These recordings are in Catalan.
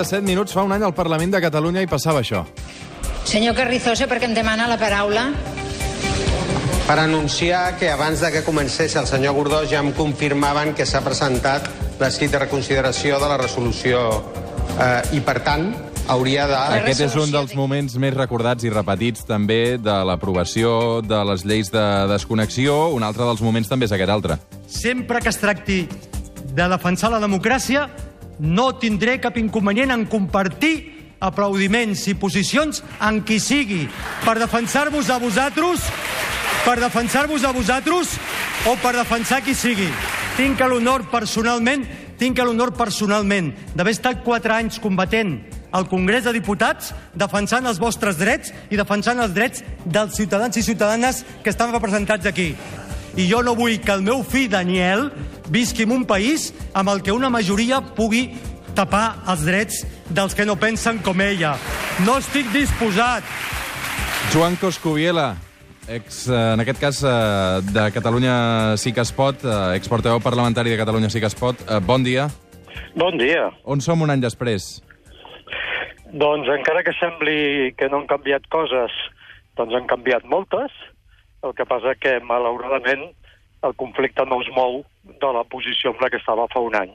de 7 minuts fa un any al Parlament de Catalunya i passava això. Senyor Carrizosa, per què em demana la paraula? Per anunciar que abans de que comencés el senyor Gordó ja em confirmaven que s'ha presentat l'escrit de reconsideració de la resolució eh, i, per tant, hauria de... Aquest és un dels moments més recordats i repetits també de l'aprovació de les lleis de desconnexió. Un altre dels moments també és aquest altre. Sempre que es tracti de defensar la democràcia, no tindré cap inconvenient en compartir aplaudiments i posicions en qui sigui per defensar-vos a vosaltres per defensar-vos a vosaltres o per defensar qui sigui. Tinc l'honor personalment, tinc l'honor personalment d'haver estat quatre anys combatent al Congrés de Diputats defensant els vostres drets i defensant els drets dels ciutadans i ciutadanes que estan representats aquí. I jo no vull que el meu fill Daniel visqui en un país amb el que una majoria pugui tapar els drets dels que no pensen com ella. No estic disposat. Joan Coscubiela, ex, eh, en aquest cas eh, de Catalunya Sí que es pot, eh, exportaveu parlamentari de Catalunya Sí que es pot. Bon dia. Bon dia. On som un any després? Doncs encara que sembli que no han canviat coses, doncs han canviat moltes. El que passa que, malauradament, el conflicte no es mou de la posició en la que estava fa un any.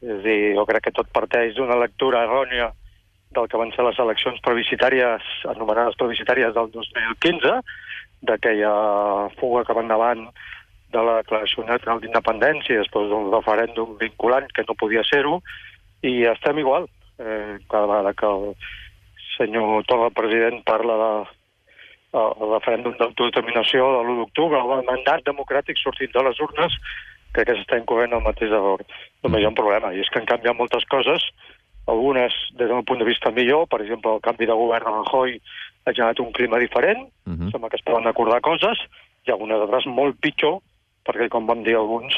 És dir, jo crec que tot parteix d'una lectura errònia del que van ser les eleccions plebiscitàries, anomenades plebiscitàries del 2015, d'aquella fuga que va endavant de la declaració unilateral d'independència després d'un referèndum vinculant que no podia ser-ho, i estem igual. Eh, cada vegada que el senyor Torra, president, parla de el referèndum d'autodeterminació de l'1 d'octubre, el mandat democràtic sortint de les urnes, crec que s'està incorrent el mateix error. Només hi ha un problema, i és que han canviat moltes coses, algunes des del punt de vista millor, per exemple, el canvi de govern de Rajoy ha generat un clima diferent, uh -huh. sembla que es poden acordar coses, i algunes altres molt pitjor, perquè, com vam dir alguns,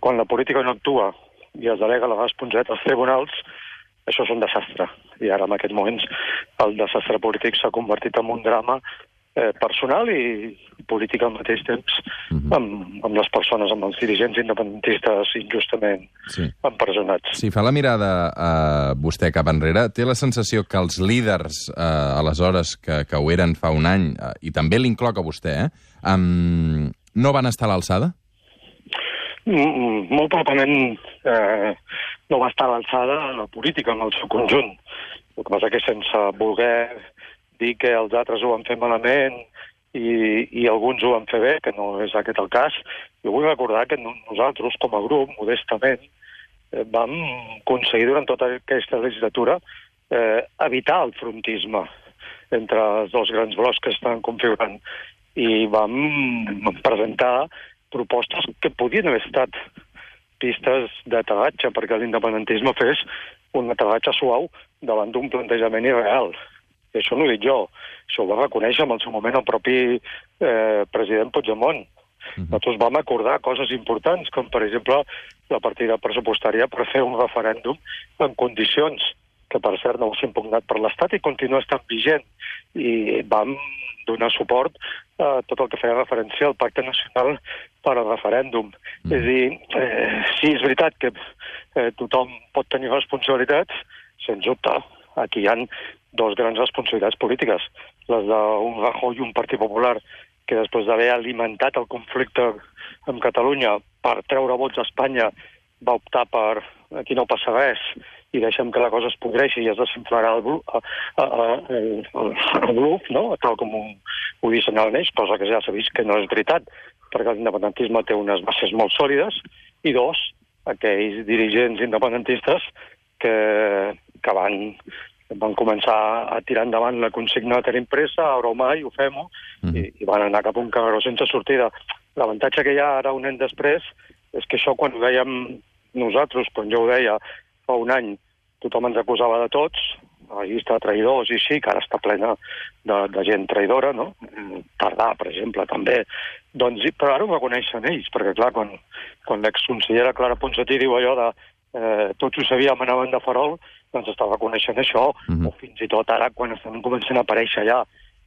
quan la política no actua i es delega la responsabilitat als tribunals, això és un desastre. I ara, en aquests moments, el desastre polític s'ha convertit en un drama eh, personal i polític al mateix temps uh -huh. amb, amb les persones, amb els dirigents independentistes injustament sí. empresonats. Si fa la mirada a eh, vostè cap enrere, té la sensació que els líders, eh, aleshores, que, que ho eren fa un any, eh, i també l'incloc a vostè, eh, um, no van estar a l'alçada? Mm, molt probablement eh, no va estar a l'alçada la política en el seu conjunt. El que passa que sense voler dir que els altres ho van fer malament i, i alguns ho van fer bé, que no és aquest el cas. Jo vull recordar que nosaltres, com a grup, modestament, eh, vam aconseguir durant tota aquesta legislatura eh, evitar el frontisme entre els dos grans blocs que estan configurant i vam presentar propostes que podien haver estat pistes de tagatge perquè l'independentisme fes un tagatge suau davant d'un plantejament irreal. I això no ho dic jo, això ho va reconèixer en el seu moment el propi eh, president Puigdemont. Uh -huh. Nosaltres vam acordar coses importants, com per exemple la partida pressupostària per fer un referèndum en condicions que per cert no s'ha impugnat per l'Estat i continua estant vigent. I vam donar suport a tot el que feia referència al Pacte Nacional per al referèndum. Mm. És a dir, eh, sí, és veritat que eh, tothom pot tenir responsabilitats, sens dubte. Aquí hi ha dos grans responsabilitats polítiques, les d'un Rajoy i un Partit Popular, que després d'haver alimentat el conflicte amb Catalunya per treure vots a Espanya va optar per aquí no passa res i deixem que la cosa es podreixi i es desinflarà el, bluff, el, el, el bluff no? tal com ho, ho dissenyalen ells, cosa que ja s'ha vist que no és veritat, perquè l'independentisme té unes bases molt sòlides, i dos, aquells dirigents independentistes que, que van van començar a tirar endavant la consigna de tenir pressa, ara o mai, ho fem-ho, mm -hmm. i, i van anar cap a un cagaró sense sortida. L'avantatge que hi ha ara un any després és que això quan ho dèiem nosaltres, quan jo ho deia fa un any, tothom ens acusava de tots, la llista de traïdors i així, que ara està plena de, de gent traïdora, no? Tardà, per exemple, també. Doncs, però ara ho reconeixen ells, perquè, clar, quan, quan l'exconsellera Clara Ponsatí diu allò de eh, tots ho sabíem, anaven de farol, doncs està reconeixent això, uh -huh. o fins i tot ara quan estan començant a aparèixer ja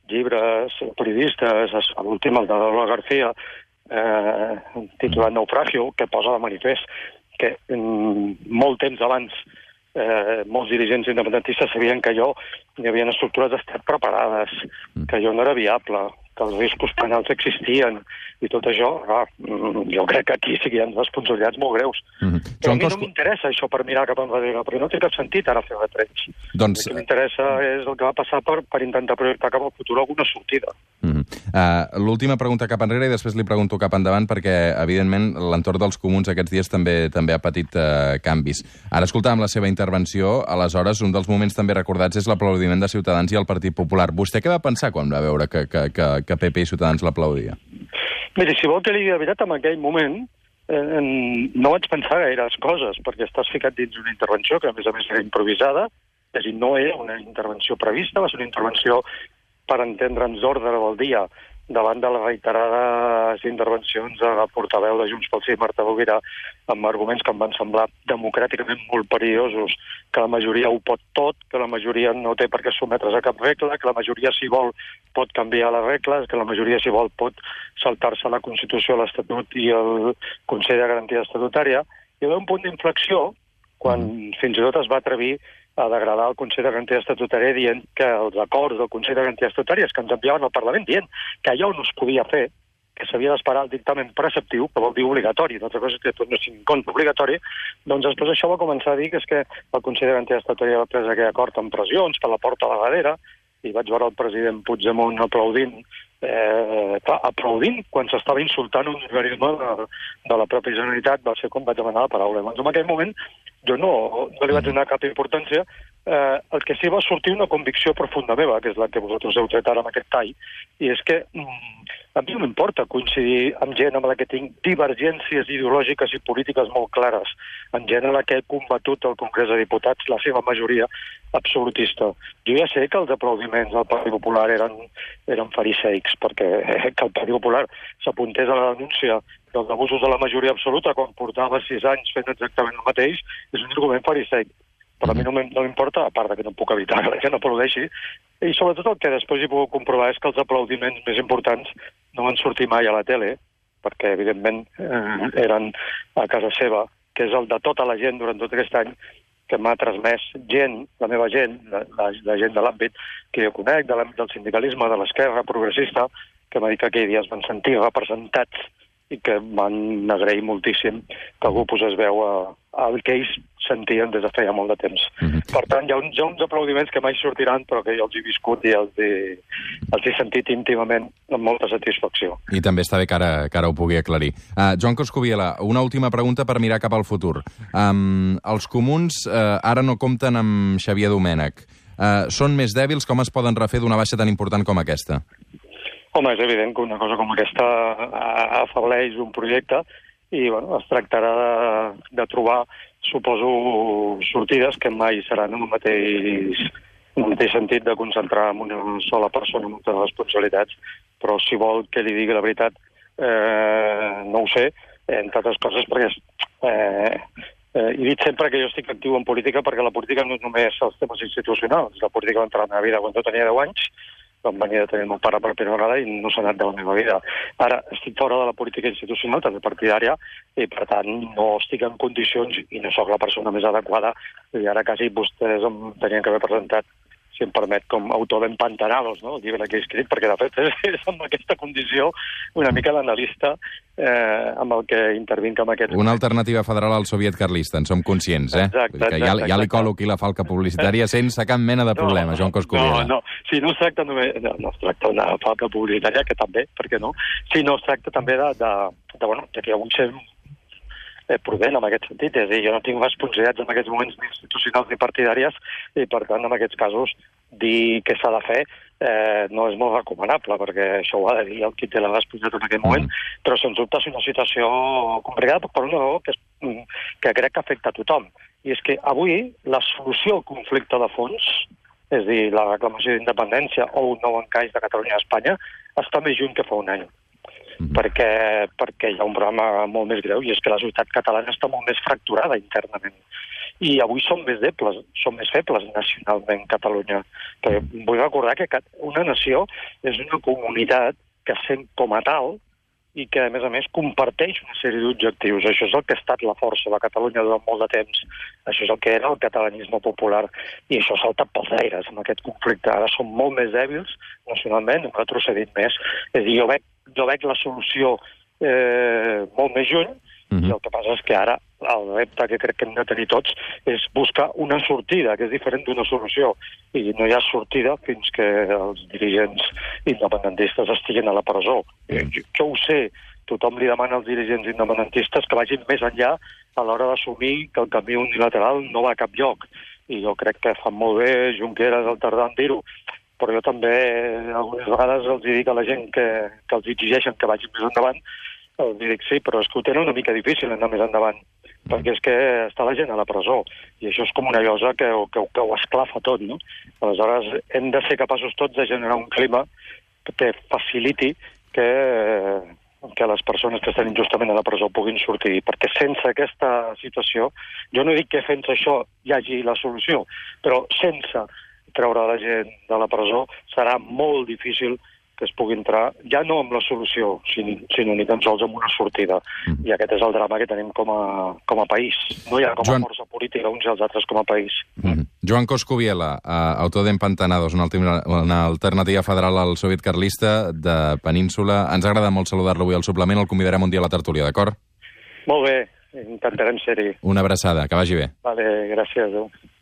llibres periodistes, l'últim, el de Lola García, eh, titulat Naufragio, que posa de manifest que mm, molt temps abans eh, molts dirigents independentistes sabien que allò hi havia estructures d'estat preparades, que allò no era viable, que els riscos penals existien i tot això, clar, mm, jo crec que aquí sí que hi ha responsabilitats molt greus. Mm -hmm. Però a mi no m'interessa això per mirar cap enrere, perquè no té cap sentit ara fer retrets. Doncs... El que m'interessa és el que va passar per, per intentar projectar cap al futur alguna sortida. Mm -hmm. uh, L'última pregunta cap enrere i després li pregunto cap endavant perquè, evidentment, l'entorn dels comuns aquests dies també també ha patit uh, canvis. Ara escoltàvem la seva intervenció, aleshores un dels moments també recordats és l'aplaudiment de Ciutadans i el Partit Popular. Vostè què va pensar quan va veure que, que, que, que PP i Ciutadans l'aplaudia? Miri, si vol que li digui la veritat, en aquell moment eh, no vaig pensar gaires coses, perquè estàs ficat dins una intervenció que, a més a més, era improvisada, és a dir, no era una intervenció prevista, va ser una intervenció per entendre'ns d'ordre del dia davant de les reiterades intervencions de la portaveu de Junts pel Sí, Marta Bovira, amb arguments que em van semblar democràticament molt perillosos, que la majoria ho pot tot, que la majoria no té per què sometre's a cap regla, que la majoria, si vol, pot canviar les regles, que la majoria, si vol, pot saltar-se la Constitució, l'Estatut i el Consell de Garantia Estatutària. Hi va un punt d'inflexió quan mm. fins i tot es va atrevir a degradar el Consell de Garantia Estatutària dient que els acords del Consell de Garantia Estatutària que ens enviaven al Parlament dient que allò no es podia fer, que s'havia d'esperar el dictamen preceptiu, que vol dir obligatori, d'altra cosa és que tot no sigui en compte obligatori, doncs després això va començar a dir que és que el Consell de Garantia Estatutària va prendre aquell acord amb pressions per la porta a la darrere, i vaig veure el president Puigdemont aplaudint eh, clar, aplaudint quan s'estava insultant un organisme de, de la pròpia Generalitat, va ser com vaig demanar la paraula. Doncs en aquell moment jo no, no li vaig donar cap importància. Eh, el que sí va sortir una convicció profunda meva, que és la que vosaltres heu tret ara amb aquest tall, i és que mm, a mi no m'importa coincidir amb gent amb la que tinc divergències ideològiques i polítiques molt clares, amb gent la que he combatut al Congrés de Diputats, la seva majoria absolutista. Jo ja sé que els aplaudiments del Partit Popular eren, eren fariseics, perquè eh, que el Partit Popular s'apuntés a la denúncia dels abusos de la majoria absoluta quan portava sis anys fent exactament el mateix, és un argument fariseic. Però a mi no m'importa, a part de que no puc evitar que la gent aplaudeixi, i sobretot el que després hi puc comprovar és que els aplaudiments més importants no van sortir mai a la tele, perquè evidentment eh, eren a casa seva, que és el de tota la gent durant tot aquest any que m'ha transmès gent, la meva gent, la, la, la gent de l'àmbit que jo conec, de l'àmbit del sindicalisme, de l'esquerra progressista, que m'ha dit que aquell dia es van sentir representats i que van agrair moltíssim que algú posés veu a, al que ells sentien des de feia molt de temps. Mm -hmm. Per tant, hi ha, uns, hi ha uns aplaudiments que mai sortiran, però que jo els he viscut i els he, els he sentit íntimament amb molta satisfacció. I també està bé que ara, que ara ho pugui aclarir. Uh, Joan Coscubiela, una última pregunta per mirar cap al futur. Um, els comuns uh, ara no compten amb Xavier Domènech. Uh, són més dèbils? Com es poden refer d'una baixa tan important com aquesta? Home, és evident que una cosa com aquesta afableix un projecte i bueno, es tractarà de, de trobar, suposo, sortides que mai seran el mateix, el mateix sentit de concentrar en una sola persona moltes responsabilitats, però si vol que li digui la veritat, eh, no ho sé, entre altres coses perquè eh, eh, he dit sempre que jo estic actiu en política perquè la política no és només els temes institucionals, la política va entrar a la meva vida quan jo tenia 10 anys, vam venir de tenir el meu pare per primera vegada i no s'ha anat de la meva vida. Ara estic fora de la política institucional, també partidària, i per tant no estic en condicions i no sóc la persona més adequada. I ara quasi vostès em tenien que haver presentat si em permet, com autor d'Empantanados, no? el llibre que he escrit, perquè de fet és, és amb aquesta condició una mica d'analista eh, amb el que intervinc amb aquest... Una alternativa federal al soviet carlista, en som conscients, eh? Exacte, exacte, que ja, ja li colo aquí la falca publicitària sense cap mena de problema, no, Joan Coscubiela. No, no, si no es tracta només... No, no es tracta d'una falca publicitària, que també, per què no? Sinó es tracta també de, de, de, bueno, de que avui ser eh, prudent en aquest sentit. És a dir, jo no tinc responsabilitats en aquests moments ni institucionals ni partidàries i, per tant, en aquests casos, dir què s'ha de fer eh, no és molt recomanable, perquè això ho ha de dir el qui té la responsabilitat en aquest moment, mm. però sens dubte és una situació complicada per una raó que, és, mm, que crec que afecta a tothom. I és que avui la solució al conflicte de fons, és a dir, la reclamació d'independència o un nou encaix de Catalunya a Espanya, està més lluny que fa un any. -hmm. perquè, perquè hi ha un problema molt més greu i és que la societat catalana està molt més fracturada internament. I avui som més debles, som més febles nacionalment Catalunya. Perquè vull recordar que una nació és una comunitat que sent com a tal i que, a més a més, comparteix una sèrie d'objectius. Això és el que ha estat la força de Catalunya durant molt de temps. Això és el que era el catalanisme popular. I això salta pels aires amb aquest conflicte. Ara som molt més dèbils nacionalment, hem retrocedit més. És a dir, jo veig, jo veig la solució eh, molt més lluny, Mm -hmm. I el que passa és que ara el repte que crec que hem de tenir tots és buscar una sortida, que és diferent d'una solució. I no hi ha sortida fins que els dirigents independentistes estiguin a la presó. Mm. Jo, jo ho sé, tothom li demana als dirigents independentistes que vagin més enllà a l'hora d'assumir que el camí unilateral no va a cap lloc. I jo crec que fan molt bé Junqueras al tardar en dir-ho, però jo també algunes vegades els dic a la gent que, que els exigeixen que vagin més endavant els dic sí, però és que ho tenen una mica difícil anar més endavant, perquè és que està la gent a la presó, i això és com una llosa que, que, que ho esclafa tot, no? Aleshores, hem de ser capaços tots de generar un clima que faciliti que, que les persones que estan injustament a la presó puguin sortir, perquè sense aquesta situació, jo no dic que fent això hi hagi la solució, però sense treure la gent de la presó serà molt difícil que es pugui entrar, ja no amb la solució, sinó, sinó ni tan sols amb una sortida. Mm. I aquest és el drama que tenim com a, com a país. No hi ha com a Joan... força política uns i els altres com a país. Mm. Joan Coscubiela, uh, autor d'Empantanados, una, una alternativa federal al soviet carlista de Península. Ens agrada molt saludar-lo avui al suplement, el convidarem un dia a la tertúlia, d'acord? Molt bé, intentarem ser-hi. Una abraçada, que vagi bé. Vale, gràcies. Adéu.